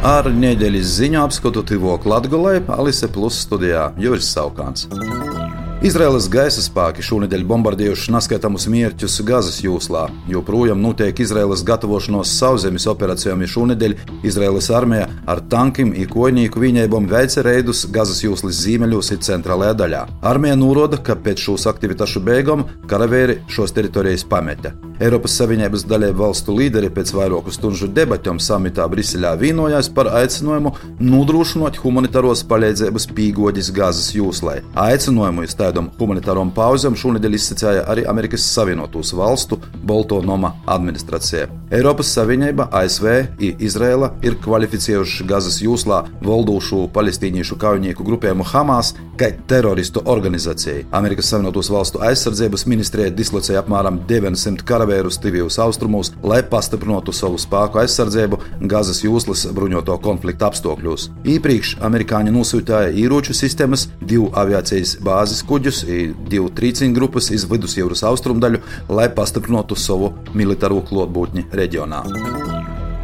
Ar nedēļas ziņu apskatu Tivok Latgolē, Alise Plus studijā Juris Saukāns. Izraēlas gaisa spēki šonadēļ bombardējuši neskaitāmus mērķus Gazas jūslā. Joprojām notiek Izraēlas gatavošanos sauszemes operācijām, ja šonadēļ Izraēlas armija ar tankiem un kojnieku viņaibom veica reidus Gazas jūslas zīmeļos un centrālajā daļā. Armija norāda, ka pēc šīs aktivitāšu beigām karavēri šos teritorijas pameta. Eiropas Savienības dalību valstu līderi pēc vairāku stundu debatēm samitā Briselē vienojās par aicinājumu nodrošināt humanitāros palīdzības pīgodis Gazas jūslai. Aicinājumu iztaidam humanitārom pauzēm šonadēļ izsacīja arī Amerikas Savienotos valstu Boltonoma administrācija. Eiropas Savienība, ASV un Izraela ir kvalificējuši Gazas jūslā valdošu palestīniešu kaujinieku grupējumu Hamas kā teroristu organizāciju. Amerikas Savienotos valstu aizsardzības ministrija dislocēja apmēram 900 karavīru kavērus Tivijas austrumos, lai pastiprinātu savu spēku aizsardzību Gazas jūslas bruņoto konfliktu apstākļos. Īpriekš amerikāņi nosūtīja ieroču sistēmas, divu aviācijas bāzes kuģus divu trīciņu grupas iz vidusjūras austrumdaļu, lai pastiprinātu savu militāro klotbūtni reģionā.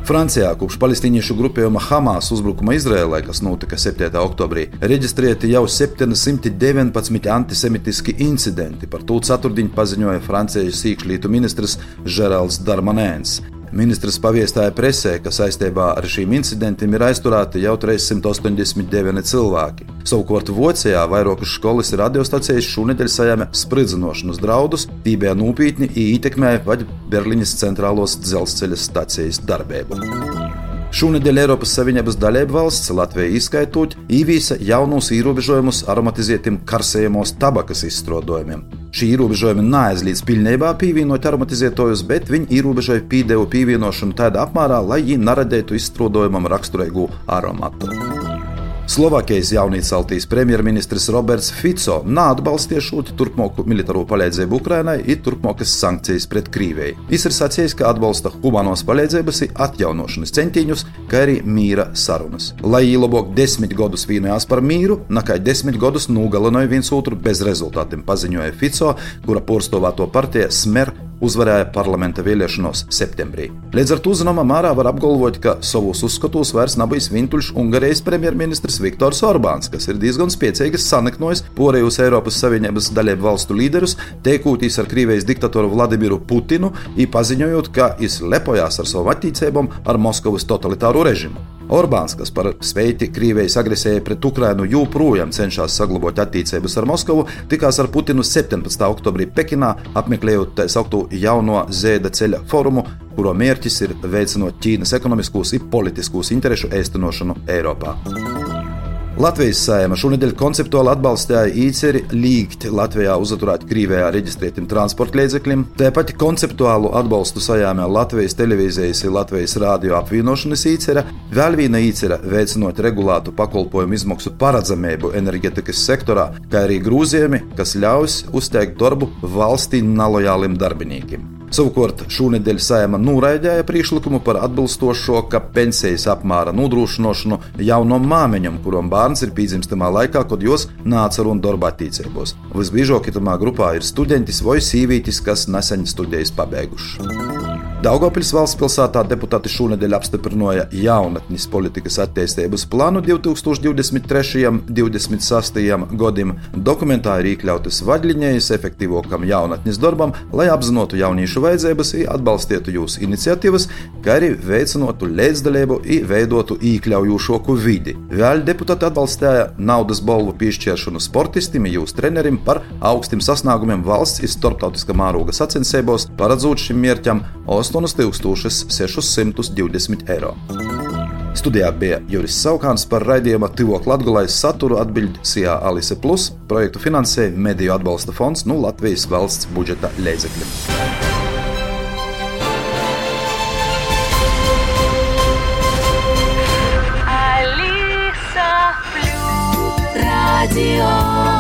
Francijā kopš palestīniešu grupējuma Hamas uzbrukuma Izrēlē, kas notika 7. oktobrī, reģistrēti jau 719 antisemitiski incidenti. Par to ceturtdienu paziņoja Francijas iekšlietu ministrs Žerāls Darmanēns. Ministrs paviestāja presē, ka saistībā ar šīm incidentiem ir aizturēti jau 389 cilvēki. Savukārt Vācijā vairākas skolas radiostacijas šonadēļ sajāma spridzinošanas draudus, tībē nopietni ietekmēja pat Berlīnas centrālos dzelzceļa stacijas darbību. Šonadēļ Eiropas Savienības dalība valsts Latvija izskaitot īvīsa jaunus ierobežojumus aromatizētiem karsējumos tabakas izstrādājumiem. Šī ierobežojuma neaizliedz pilnībā pievienot aromatizētojus, bet viņi ierobežoja pīdevu pievienošanu tādā apmērā, lai viņi neradītu izstrādājumam raksturīgu aromatu. Slovākijas jaunīceltīs premjerministrs Roberts Fico neatbalstīja šo turpmāku militāro palīdzību Ukrainai un turpmākas sankcijas pret Krieviju. Viņš ir sacījis, ka atbalsta humanos palīdzības atjaunošanas centiņus, kā arī mīra sarunas. Lai labāk desmit gadus vienojās par mīru, nakai desmit gadus nogalināja viens otru bez rezultātiem, paziņoja Fico, kura porstovāto partija Smer uzvarēja parlamenta vēlēšanos septembrī. Līdz ar to zināmā mērā var apgalvot, ka savos uzskatos vairs nav bijis Vintuļš Ungārijas premjerministrs Viktors Orbāns, kas ir diezgan spēcīgs saneknojis porējus Eiropas Savienības dalību valstu līderus, teikūtīs ar Krievijas diktatoru Vladimiru Putinu, paziņojot, ka viņš lepojās ar savu attīcībām ar Moskavas totalitāro režimu. Orbāns, kas par spēti Krievijas agresijai pret Ukrainu joprojām cenšas saglabāt attiecības ar Moskavu, tikās ar Putinu 17. oktobrī Pekinā, apmeklējot tā saucamo jauno Zēda ceļa forumu, kuro mērķis ir veicinot Ķīnas ekonomiskos un politiskos interesu īstenošanu Eiropā. Latvijas sējuma šonadēļ konceptuāli atbalstīja īceri līgt Latvijā uzturēt Krīvijā reģistrētiem transporta līdzekļiem. Tāpat konceptuālu atbalstu sajāmē Latvijas televīzijas un Latvijas rādio apvienošanas īcera, vēl viena īcera veicinot regulātu pakalpojumu izmaksu paredzamību enerģetikas sektorā, kā arī grūzījumi, kas ļaus uzteikt darbu valstī nelojāliem darbiniekiem. Savukārt šonadēļ saima noraidīja priekšlikumu par atbilstošo, pensijas apmēra nodrošināšanu jaunam māmiņam, kuram bērns ir pīdzimstamā laikā, kad jos nāca runa darba attīstībos. Visbiežāk itamā grupā ir studentis vai sīvītis, kas nesen studijas pabeiguši. Daugopils valsts pilsētā deputāti šonadēļ apstiprināja jaunatnes politikas attīstības plānu 2023. un 2026. gadam. Dokumentā ir iekļautas vadļiņas efektīvākam jaunatnes darbam, lai apzinātu jauniešu vajadzības, atbalstītu jūsu iniciatīvas, kā arī veicinātu līdzdalību un veidotu iekļaujošāku vidi. Vēl deputāti atbalstīja naudas balvu piešķiršanu sportistam, jūsu trenerim par augstiem sasniegumiem valsts un starptautiskā mēroga sacensībos, paredzot šim mērķam 8620 eiro. Studijā bija Juris Saukāns par raidījuma Tivok Latgulais saturu atbildīja Alise Plus, projektu finansēja Mediju atbalsta fonds no Latvijas valsts budžeta līdzekļiem. Radio